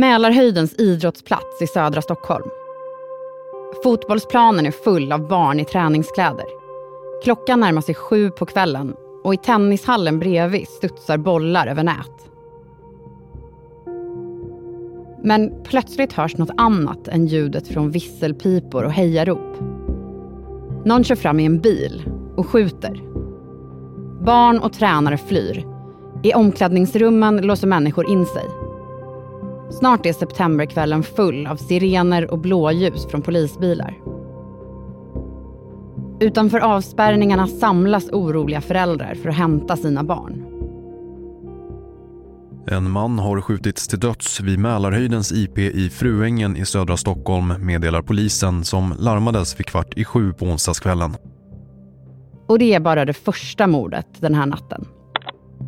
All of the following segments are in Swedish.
Mälarhöjdens idrottsplats i södra Stockholm. Fotbollsplanen är full av barn i träningskläder. Klockan närmar sig sju på kvällen och i tennishallen bredvid studsar bollar över nät. Men plötsligt hörs något annat än ljudet från visselpipor och hejarop. Någon kör fram i en bil och skjuter. Barn och tränare flyr. I omklädningsrummen låser människor in sig. Snart är septemberkvällen full av sirener och blåljus från polisbilar. Utanför avspärrningarna samlas oroliga föräldrar för att hämta sina barn. En man har skjutits till döds vid Mälarhöjdens IP i Fruängen i södra Stockholm meddelar polisen som larmades vid kvart i sju på onsdagskvällen. Och det är bara det första mordet den här natten.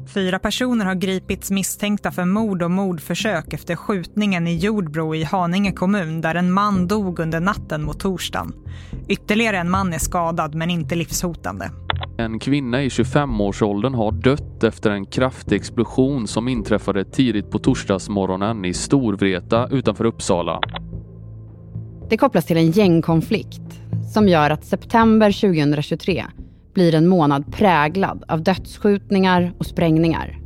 Fyra personer har gripits misstänkta för mord och mordförsök efter skjutningen i Jordbro i Haninge kommun där en man dog under natten mot torsdagen. Ytterligare en man är skadad men inte livshotande. En kvinna i 25-årsåldern har dött efter en kraftig explosion som inträffade tidigt på torsdagsmorgonen i Storvreta utanför Uppsala. Det kopplas till en gängkonflikt som gör att september 2023 blir en månad präglad av dödsskjutningar och sprängningar.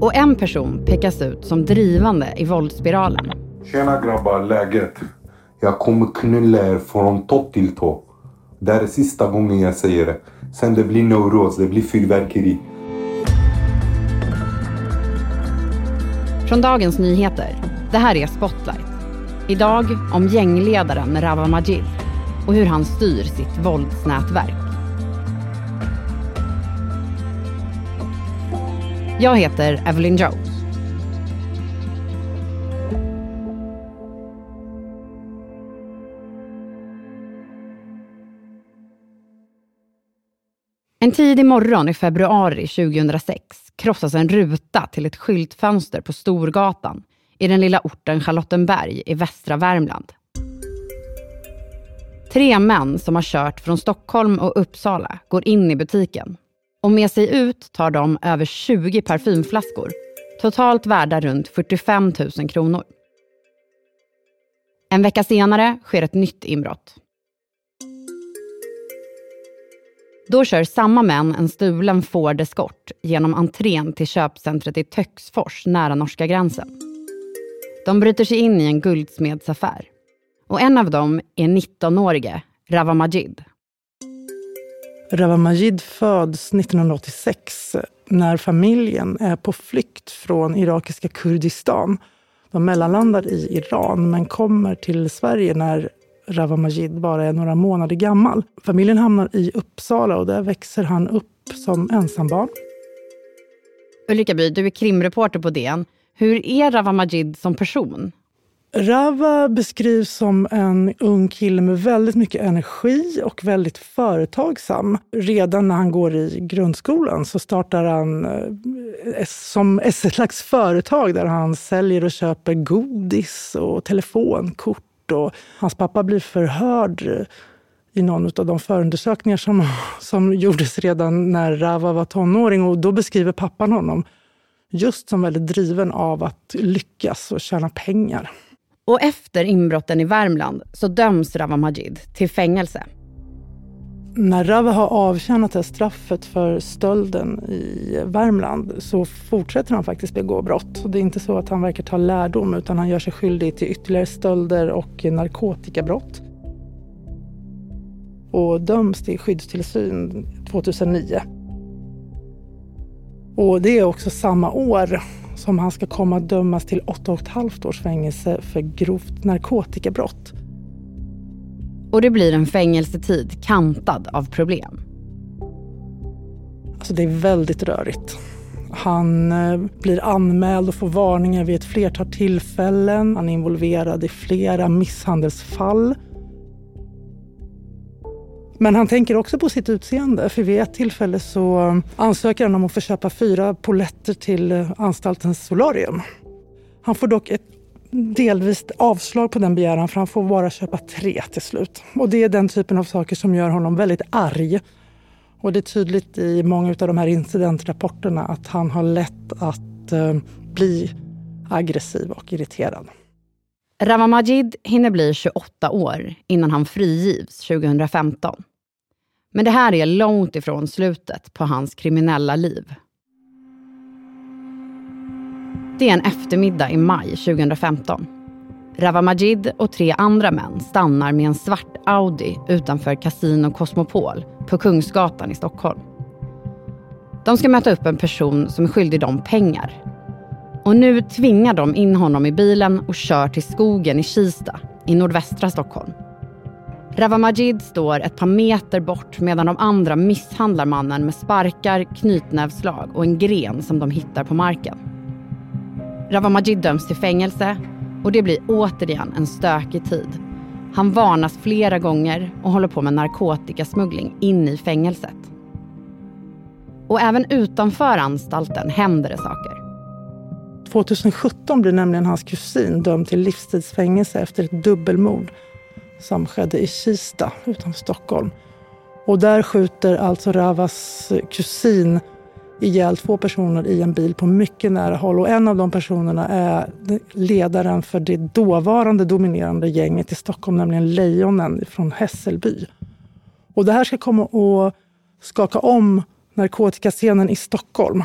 Och en person pekas ut som drivande i våldsspiralen. Tjena grabbar, läget? Jag kommer knulla er från topp till tå. Det här är sista gången jag säger det. Sen det blir neuros, det blir fyrverkeri. Från Dagens Nyheter. Det här är Spotlight. Idag om gängledaren Rawa Majid och hur han styr sitt våldsnätverk. Jag heter Evelyn Jones. En tidig morgon i februari 2006 krossas en ruta till ett skyltfönster på Storgatan i den lilla orten Charlottenberg i västra Värmland. Tre män som har kört från Stockholm och Uppsala går in i butiken. Och med sig ut tar de över 20 parfymflaskor, totalt värda runt 45 000 kronor. En vecka senare sker ett nytt inbrott. Då kör samma män en stulen Ford Escort genom entrén till köpcentret i Töcksfors nära norska gränsen. De bryter sig in i en guldsmedsaffär. Och en av dem är 19-årige Rawa Majid. Rawa Majid föds 1986 när familjen är på flykt från irakiska Kurdistan. De mellanlandar i Iran men kommer till Sverige när Rawa Majid bara är några månader gammal. Familjen hamnar i Uppsala och där växer han upp som ensambarn. Ulrika By, du är krimreporter på DN. Hur är Rawa Majid som person? Rava beskrivs som en ung kille med väldigt mycket energi och väldigt företagsam. Redan när han går i grundskolan så startar han eh, som ett slags företag där han säljer och köper godis och telefonkort. Och hans pappa blir förhörd i någon av de förundersökningar som, som gjordes redan när Rava var tonåring. Och då beskriver pappan honom just som väldigt driven av att lyckas och tjäna pengar. Och efter inbrotten i Värmland så döms Rawa Majid till fängelse. När Rawa har avtjänat det straffet för stölden i Värmland så fortsätter han faktiskt begå brott. Det är inte så att han verkar ta lärdom utan han gör sig skyldig till ytterligare stölder och narkotikabrott. Och döms till skyddstillsyn 2009. Och det är också samma år som han ska komma att dömas till 8,5 års fängelse för grovt narkotikabrott. Och det blir en fängelsetid kantad av problem. Alltså det är väldigt rörigt. Han eh, blir anmäld och får varningar vid ett flertal tillfällen. Han är involverad i flera misshandelsfall. Men han tänker också på sitt utseende. För vid ett tillfälle så eh, ansöker han om att få köpa fyra poletter till eh, anstaltens solarium. Han får dock ett delvis avslag på den begäran för han får bara köpa tre till slut. Och det är den typen av saker som gör honom väldigt arg. Och det är tydligt i många av de här incidentrapporterna att han har lätt att eh, bli aggressiv och irriterad. Rawa Majid hinner bli 28 år innan han frigivs 2015. Men det här är långt ifrån slutet på hans kriminella liv. Det är en eftermiddag i maj 2015. Rawa Majid och tre andra män stannar med en svart Audi utanför Casino Cosmopol på Kungsgatan i Stockholm. De ska möta upp en person som är skyldig dem pengar. Och nu tvingar de in honom i bilen och kör till skogen i Kista i nordvästra Stockholm. Rawa Majid står ett par meter bort medan de andra misshandlar mannen med sparkar, knytnävslag och en gren som de hittar på marken. Rawa Majid döms till fängelse och det blir återigen en stökig tid. Han varnas flera gånger och håller på med narkotikasmuggling in i fängelset. Och även utanför anstalten händer det saker. 2017 blir nämligen hans kusin dömd till livstidsfängelse efter ett dubbelmord som skedde i Kista utanför Stockholm. Och där skjuter alltså Ravas kusin ihjäl två personer i en bil på mycket nära håll. Och en av de personerna är ledaren för det dåvarande dominerande gänget i Stockholm, nämligen Lejonen från Hässelby. Och det här ska komma att skaka om narkotikascenen i Stockholm.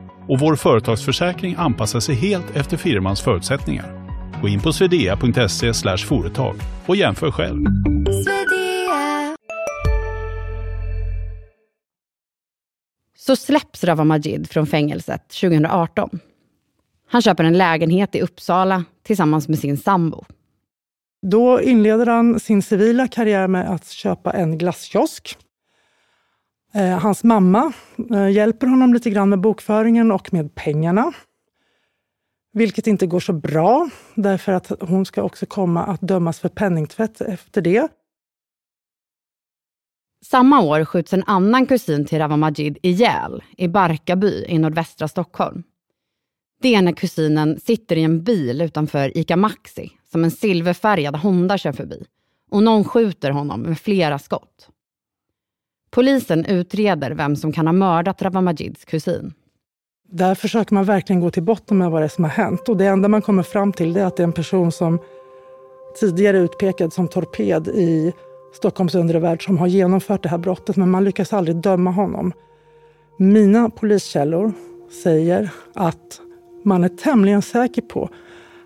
och vår företagsförsäkring anpassar sig helt efter firmans förutsättningar. Gå in på swedea.se företag och jämför själv. Så släpps Rawa Majid från fängelset 2018. Han köper en lägenhet i Uppsala tillsammans med sin sambo. Då inleder han sin civila karriär med att köpa en glasskiosk. Eh, hans mamma eh, hjälper honom lite grann med bokföringen och med pengarna. Vilket inte går så bra, därför att hon ska också komma att dömas för penningtvätt efter det. Samma år skjuts en annan kusin till Rawa Majid ihjäl i Barkarby i nordvästra Stockholm. Det är när kusinen sitter i en bil utanför ICA Maxi som en silverfärgad Honda kör förbi och någon skjuter honom med flera skott. Polisen utreder vem som kan ha mördat Rawa Majids kusin. Där försöker man verkligen gå till botten med vad det är som har hänt. Och det enda man kommer fram till är att det är en person som tidigare utpekad som torped i Stockholms undre värld som har genomfört det här brottet, men man lyckas aldrig döma honom. Mina poliskällor säger att man är tämligen säker på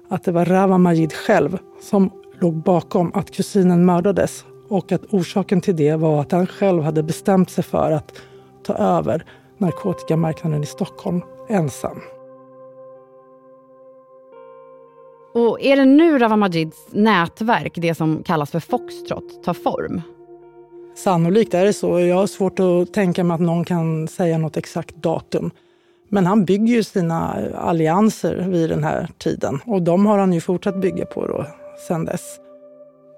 att det var Rawa Majid själv som låg bakom att kusinen mördades och att orsaken till det var att han själv hade bestämt sig för att ta över narkotikamarknaden i Stockholm ensam. Och är det nu Rawa Majids nätverk, det som kallas för Foxtrot, tar form? Sannolikt är det så. Jag har svårt att tänka mig att någon kan säga något exakt datum. Men han bygger ju sina allianser vid den här tiden och de har han ju fortsatt bygga på då, sen dess.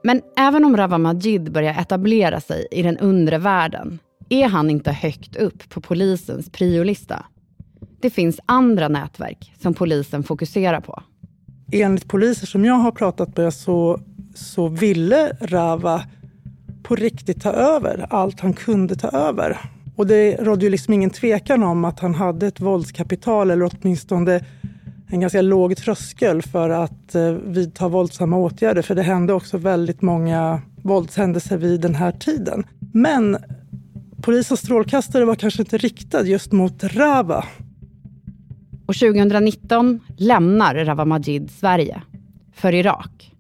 Men även om Rawa Majid börjar etablera sig i den undre världen är han inte högt upp på polisens priolista. Det finns andra nätverk som polisen fokuserar på. Enligt poliser som jag har pratat med så, så ville Rava på riktigt ta över allt han kunde ta över. Och det rådde ju liksom ingen tvekan om att han hade ett våldskapital eller åtminstone en ganska låg tröskel för att eh, vidta våldsamma åtgärder. För det hände också väldigt många våldshändelser vid den här tiden. Men polisens strålkastare var kanske inte riktad just mot Rava. Och 2019 lämnar Rawa Majid Sverige för Irak.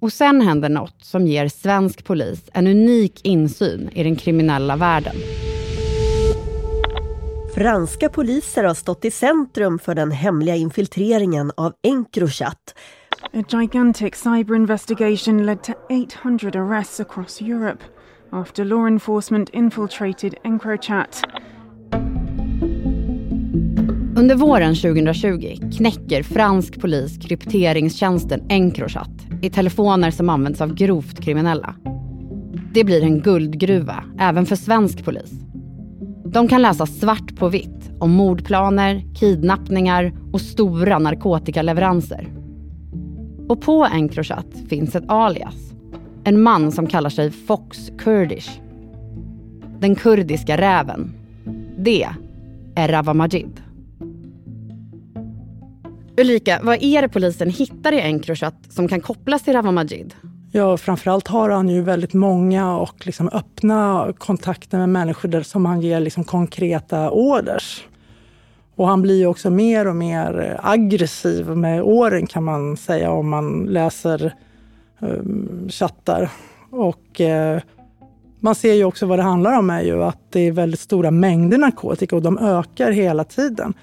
Och sen händer något som ger svensk polis en unik insyn i den kriminella världen. Franska poliser har stått i centrum för den hemliga infiltreringen av Encrochat. A gigantic cyber investigation led to 800 arrests across Europe after law enforcement infiltrated Encrochat. Under våren 2020 knäcker fransk polis krypteringstjänsten Encrochat i telefoner som används av grovt kriminella. Det blir en guldgruva även för svensk polis. De kan läsa svart på vitt om mordplaner, kidnappningar och stora narkotikaleveranser. Och på Encrochat finns ett alias. En man som kallar sig Fox Kurdish. Den kurdiska räven. Det är Rawa Majid. Ulrika, vad är det polisen hittar i Encrochat som kan kopplas till Rawa Majid? Ja, framförallt har han ju väldigt många och liksom öppna kontakter med människor där som han ger liksom konkreta orders. Och han blir också mer och mer aggressiv med åren kan man säga om man läser um, chattar. Och eh, man ser ju också vad det handlar om är ju att det är väldigt stora mängder narkotika och de ökar hela tiden.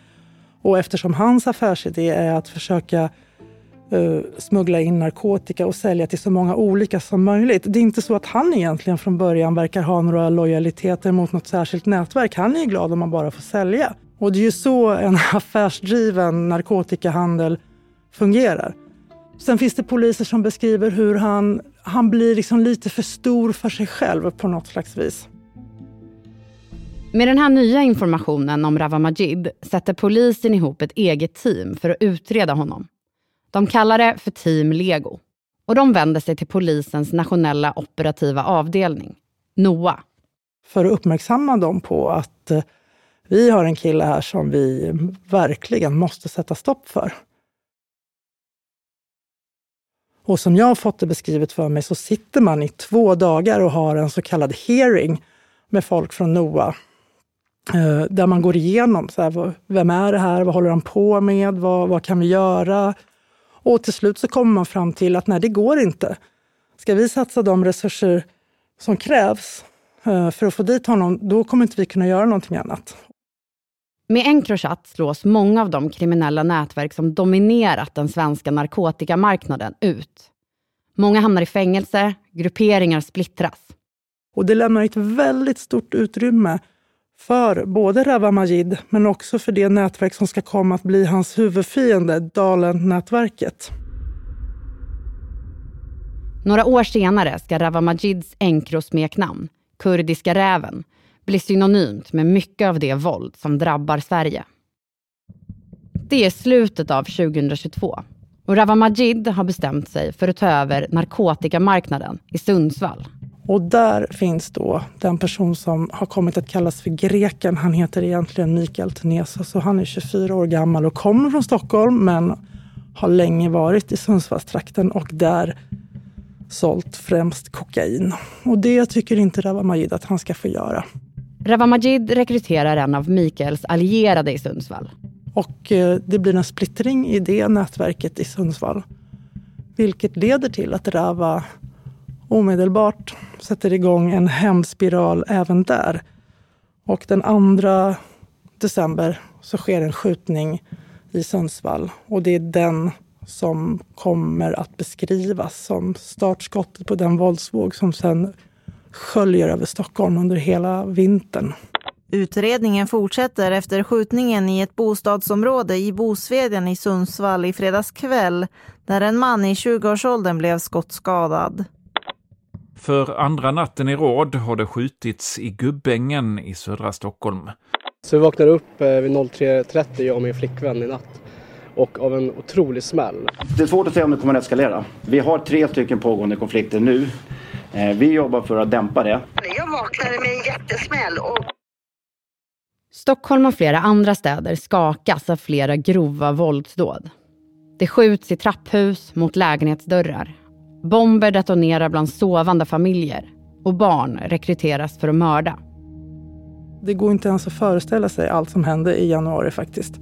Och eftersom hans affärsidé är att försöka uh, smuggla in narkotika och sälja till så många olika som möjligt. Det är inte så att han egentligen från början verkar ha några lojaliteter mot något särskilt nätverk. Han är glad om man bara får sälja. Och det är ju så en affärsdriven narkotikahandel fungerar. Sen finns det poliser som beskriver hur han, han blir liksom lite för stor för sig själv på något slags vis. Med den här nya informationen om Rawa Majid sätter polisen ihop ett eget team för att utreda honom. De kallar det för Team Lego. Och de vänder sig till polisens nationella operativa avdelning, NOA. För att uppmärksamma dem på att eh, vi har en kille här som vi verkligen måste sätta stopp för. Och som jag har fått det beskrivet för mig så sitter man i två dagar och har en så kallad hearing med folk från NOA. Eh, där man går igenom, så här, vem är det här, vad håller han på med, vad, vad kan vi göra? Och till slut så kommer man fram till att nej, det går inte. Ska vi satsa de resurser som krävs eh, för att få dit honom, då kommer inte vi kunna göra någonting annat. Med Encrochat slås många av de kriminella nätverk som dominerat den svenska narkotikamarknaden ut. Många hamnar i fängelse, grupperingar splittras. Och det lämnar ett väldigt stort utrymme för både Rawa Majid, men också för det nätverk som ska komma att bli hans huvudfiende, Dalen-nätverket. Några år senare ska Rawa Majids Encro-smeknamn, Kurdiska räven, bli synonymt med mycket av det våld som drabbar Sverige. Det är slutet av 2022 och Rawa Majid har bestämt sig för att ta över narkotikamarknaden i Sundsvall. Och där finns då den person som har kommit att kallas för greken. Han heter egentligen Mikael Tenesa, så han är 24 år gammal och kommer från Stockholm men har länge varit i Sundsvallstrakten och där sålt främst kokain. Och det tycker inte Rawa Majid att han ska få göra. Rawa Majid rekryterar en av Mikaels allierade i Sundsvall. Och eh, det blir en splittring i det nätverket i Sundsvall. Vilket leder till att Rawa omedelbart sätter igång en hämndspiral även där. Och den 2 december så sker en skjutning i Sundsvall. Och det är den som kommer att beskrivas som startskottet på den våldsvåg som sen sköljer över Stockholm under hela vintern. Utredningen fortsätter efter skjutningen i ett bostadsområde i Bosveden i Sundsvall i fredags kväll där en man i 20-årsåldern blev skottskadad. För andra natten i rad har det skjutits i Gubbängen i södra Stockholm. Så vi vaknade upp eh, vid 03.30, jag och min flickvän i natt. Och av en otrolig smäll. Det är svårt att säga om det kommer att eskalera. Vi har tre stycken pågående konflikter nu. Eh, vi jobbar för att dämpa det. Jag vaknade med en jättesmäll. Och... Stockholm och flera andra städer skakas av flera grova våldsdåd. Det skjuts i trapphus mot lägenhetsdörrar. Bomber detonerar bland sovande familjer och barn rekryteras för att mörda. Det går inte ens att föreställa sig allt som hände i januari faktiskt.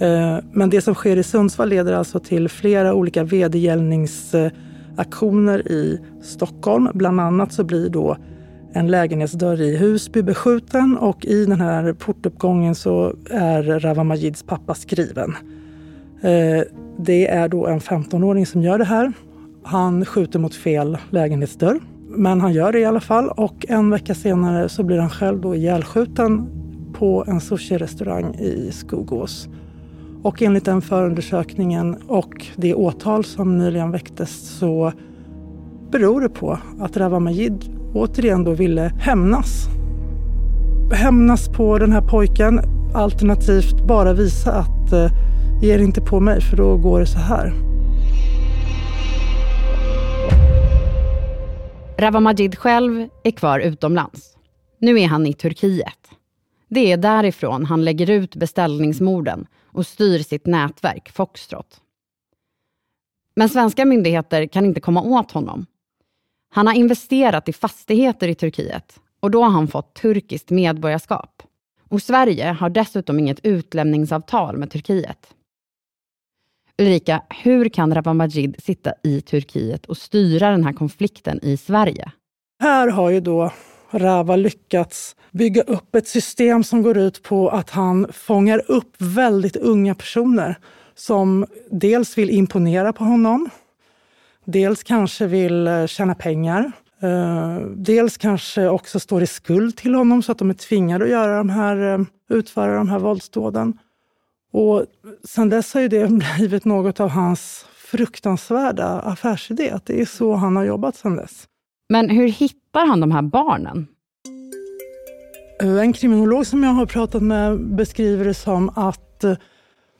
Eh, men det som sker i Sundsvall leder alltså till flera olika vedergällningsaktioner i Stockholm. Bland annat så blir då en lägenhetsdörr i Husby beskjuten och i den här portuppgången så är Rawa Majids pappa skriven. Eh, det är då en 15-åring som gör det här. Han skjuter mot fel lägenhetsdörr, men han gör det i alla fall och en vecka senare så blir han själv då ihjälskjuten på en sushi-restaurang i Skogås. Och enligt den förundersökningen och det åtal som nyligen väcktes så beror det på att Rawa Majid återigen då ville hämnas. Hämnas på den här pojken alternativt bara visa att eh, ge er inte på mig för då går det så här. Rawa Majid själv är kvar utomlands. Nu är han i Turkiet. Det är därifrån han lägger ut beställningsmorden och styr sitt nätverk Foxtrot. Men svenska myndigheter kan inte komma åt honom. Han har investerat i fastigheter i Turkiet och då har han fått turkiskt medborgarskap. Och Sverige har dessutom inget utlämningsavtal med Turkiet. Ulrika, hur kan Rawa Majid sitta i Turkiet och styra den här konflikten i Sverige? Här har ju då Rava lyckats bygga upp ett system som går ut på att han fångar upp väldigt unga personer som dels vill imponera på honom, dels kanske vill eh, tjäna pengar, eh, dels kanske också står i skuld till honom så att de är tvingade att göra de här, eh, utföra de här våldsdåden. Och sen dess har ju det blivit något av hans fruktansvärda affärsidé. Att det är så han har jobbat sen dess. Men hur hittar han de här barnen? En kriminolog som jag har pratat med beskriver det som att eh,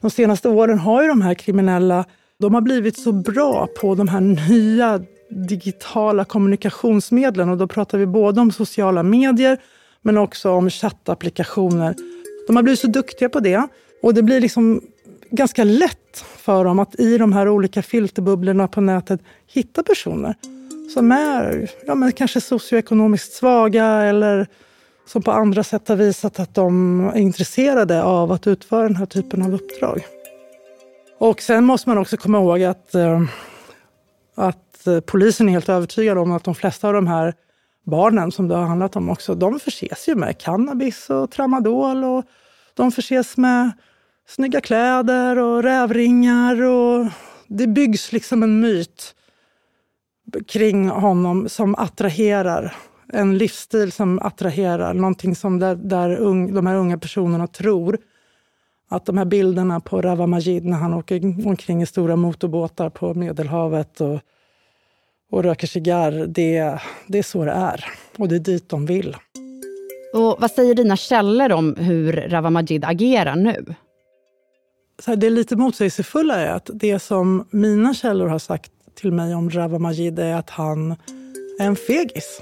de senaste åren har ju de här kriminella de har blivit så bra på de här nya digitala kommunikationsmedlen. Och då pratar vi både om sociala medier men också om chattapplikationer. De har blivit så duktiga på det. Och det blir liksom ganska lätt för dem att i de här olika filterbubblorna på nätet hitta personer som är ja, men kanske socioekonomiskt svaga eller som på andra sätt har visat att de är intresserade av att utföra den här typen av uppdrag. Och sen måste man också komma ihåg att, eh, att eh, polisen är helt övertygad om att de flesta av de här barnen som det har handlat om också, de förses ju med cannabis och tramadol och de förses med snygga kläder och rävringar och det byggs liksom en myt kring honom som attraherar. En livsstil som attraherar, någonting som där, där un, de här unga personerna tror att de här bilderna på Rawa Majid när han åker omkring i stora motorbåtar på Medelhavet och, och röker cigarr, det, det är så det är. Och det är dit de vill. Och Vad säger dina källor om hur Rawa Majid agerar nu? Så här, det är lite motsägelsefulla är att det som mina källor har sagt till mig om Rawa Majid är att han är en fegis.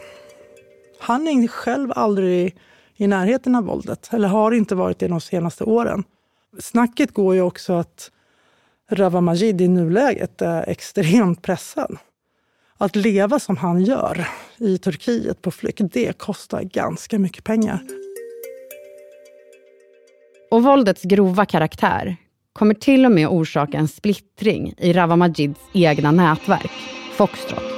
Han är själv aldrig i närheten av våldet, eller har inte varit det de senaste åren. Snacket går ju också att Rawa Majid i nuläget är extremt pressad. Att leva som han gör i Turkiet på flykt, det kostar ganska mycket pengar. Och våldets grova karaktär kommer till och med orsaka en splittring i Rawa Majids egna nätverk, Foxtrot.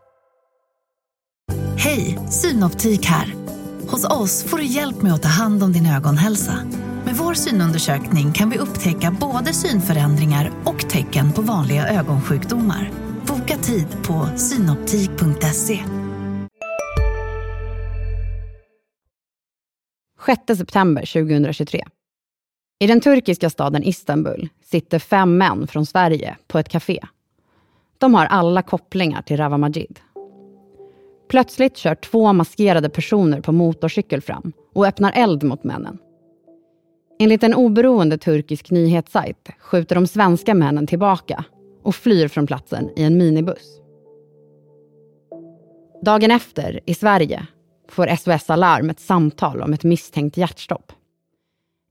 Hej, Synoptik här. Hos oss får du hjälp med att ta hand om din ögonhälsa. Med vår synundersökning kan vi upptäcka både synförändringar och tecken på vanliga ögonsjukdomar. Boka tid på synoptik.se. 6 september 2023. I den turkiska staden Istanbul sitter fem män från Sverige på ett café. De har alla kopplingar till Rawa Majid. Plötsligt kör två maskerade personer på motorcykel fram och öppnar eld mot männen. Enligt en oberoende turkisk nyhetssajt skjuter de svenska männen tillbaka och flyr från platsen i en minibuss. Dagen efter, i Sverige, får SOS Alarm ett samtal om ett misstänkt hjärtstopp.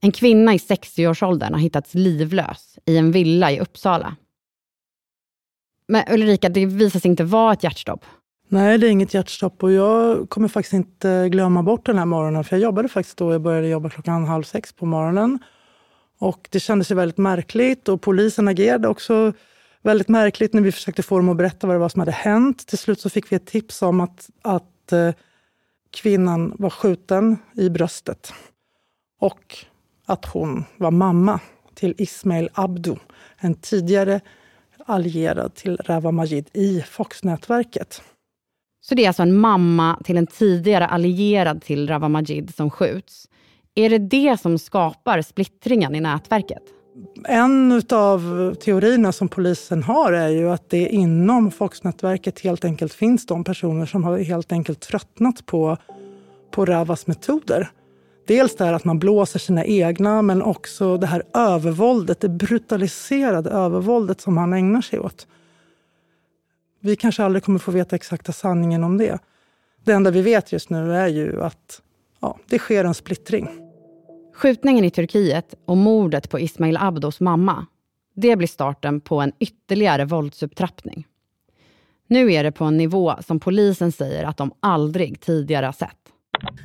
En kvinna i 60-årsåldern har hittats livlös i en villa i Uppsala. Men Ulrika, det visar sig inte vara ett hjärtstopp. Nej, det är inget hjärtstopp och jag kommer faktiskt inte glömma bort den här morgonen. För jag jobbade faktiskt då, jag började jobba klockan halv sex på morgonen. Och det kändes ju väldigt märkligt och polisen agerade också väldigt märkligt när vi försökte få dem att berätta vad det var som hade hänt. Till slut så fick vi ett tips om att, att eh, kvinnan var skjuten i bröstet och att hon var mamma till Ismail Abdu, en tidigare allierad till Rawa Majid i Fox-nätverket. Så det är alltså en mamma till en tidigare allierad till Rawa Majid som skjuts. Är det det som skapar splittringen i nätverket? En av teorierna som polisen har är ju att det inom Fox-nätverket helt enkelt finns de personer som har helt enkelt tröttnat på, på Ravas metoder. Dels det här att man blåser sina egna, men också det här övervåldet, det brutaliserade övervåldet som han ägnar sig åt. Vi kanske aldrig kommer få veta exakta sanningen om det. Det enda vi vet just nu är ju att ja, det sker en splittring. Skjutningen i Turkiet och mordet på Ismail Abdos mamma, det blir starten på en ytterligare våldsupptrappning. Nu är det på en nivå som polisen säger att de aldrig tidigare har sett.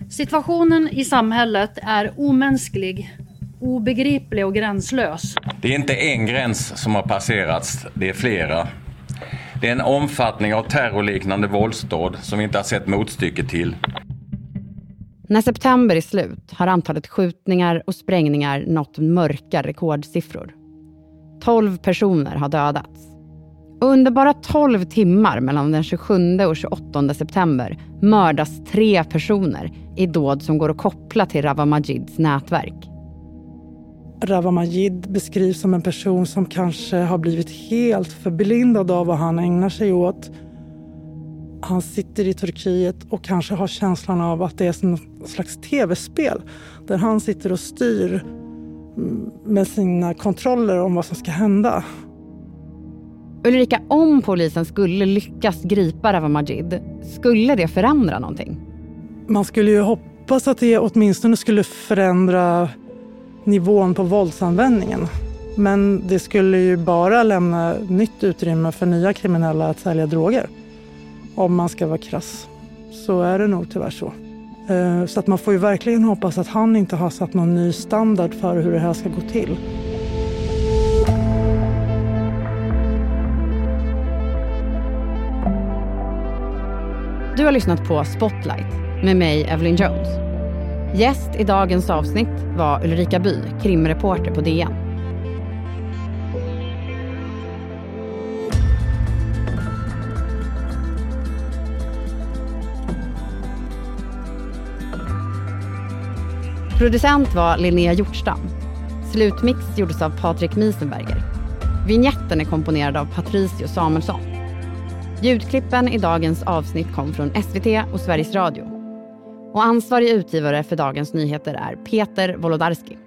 Situationen i samhället är omänsklig, obegriplig och gränslös. Det är inte en gräns som har passerats, det är flera. Det är en omfattning av terrorliknande våldsdåd som vi inte har sett motstycke till. När september är slut har antalet skjutningar och sprängningar nått mörka rekordsiffror. 12 personer har dödats. Och under bara 12 timmar mellan den 27 och 28 september mördas tre personer i dåd som går att koppla till Rawa Majids nätverk. Rawa Majid beskrivs som en person som kanske har blivit helt förblindad av vad han ägnar sig åt. Han sitter i Turkiet och kanske har känslan av att det är som ett slags tv-spel där han sitter och styr med sina kontroller om vad som ska hända. Ulrika, om polisen skulle lyckas gripa Rawa Majid, skulle det förändra någonting? Man skulle ju hoppas att det åtminstone skulle förändra nivån på våldsanvändningen. Men det skulle ju bara lämna nytt utrymme för nya kriminella att sälja droger. Om man ska vara krass. Så är det nog tyvärr så. Eh, så att man får ju verkligen hoppas att han inte har satt någon ny standard för hur det här ska gå till. Du har lyssnat på Spotlight med mig, Evelyn Jones. Gäst i dagens avsnitt var Ulrika By, krimreporter på DN. Producent var Linnea Hjortstam. Slutmix gjordes av Patrik Miesenberger. Vinjetten är komponerad av Patricio Samuelsson. Ljudklippen i dagens avsnitt kom från SVT och Sveriges Radio. Och ansvarig utgivare för dagens nyheter är Peter Wolodarski.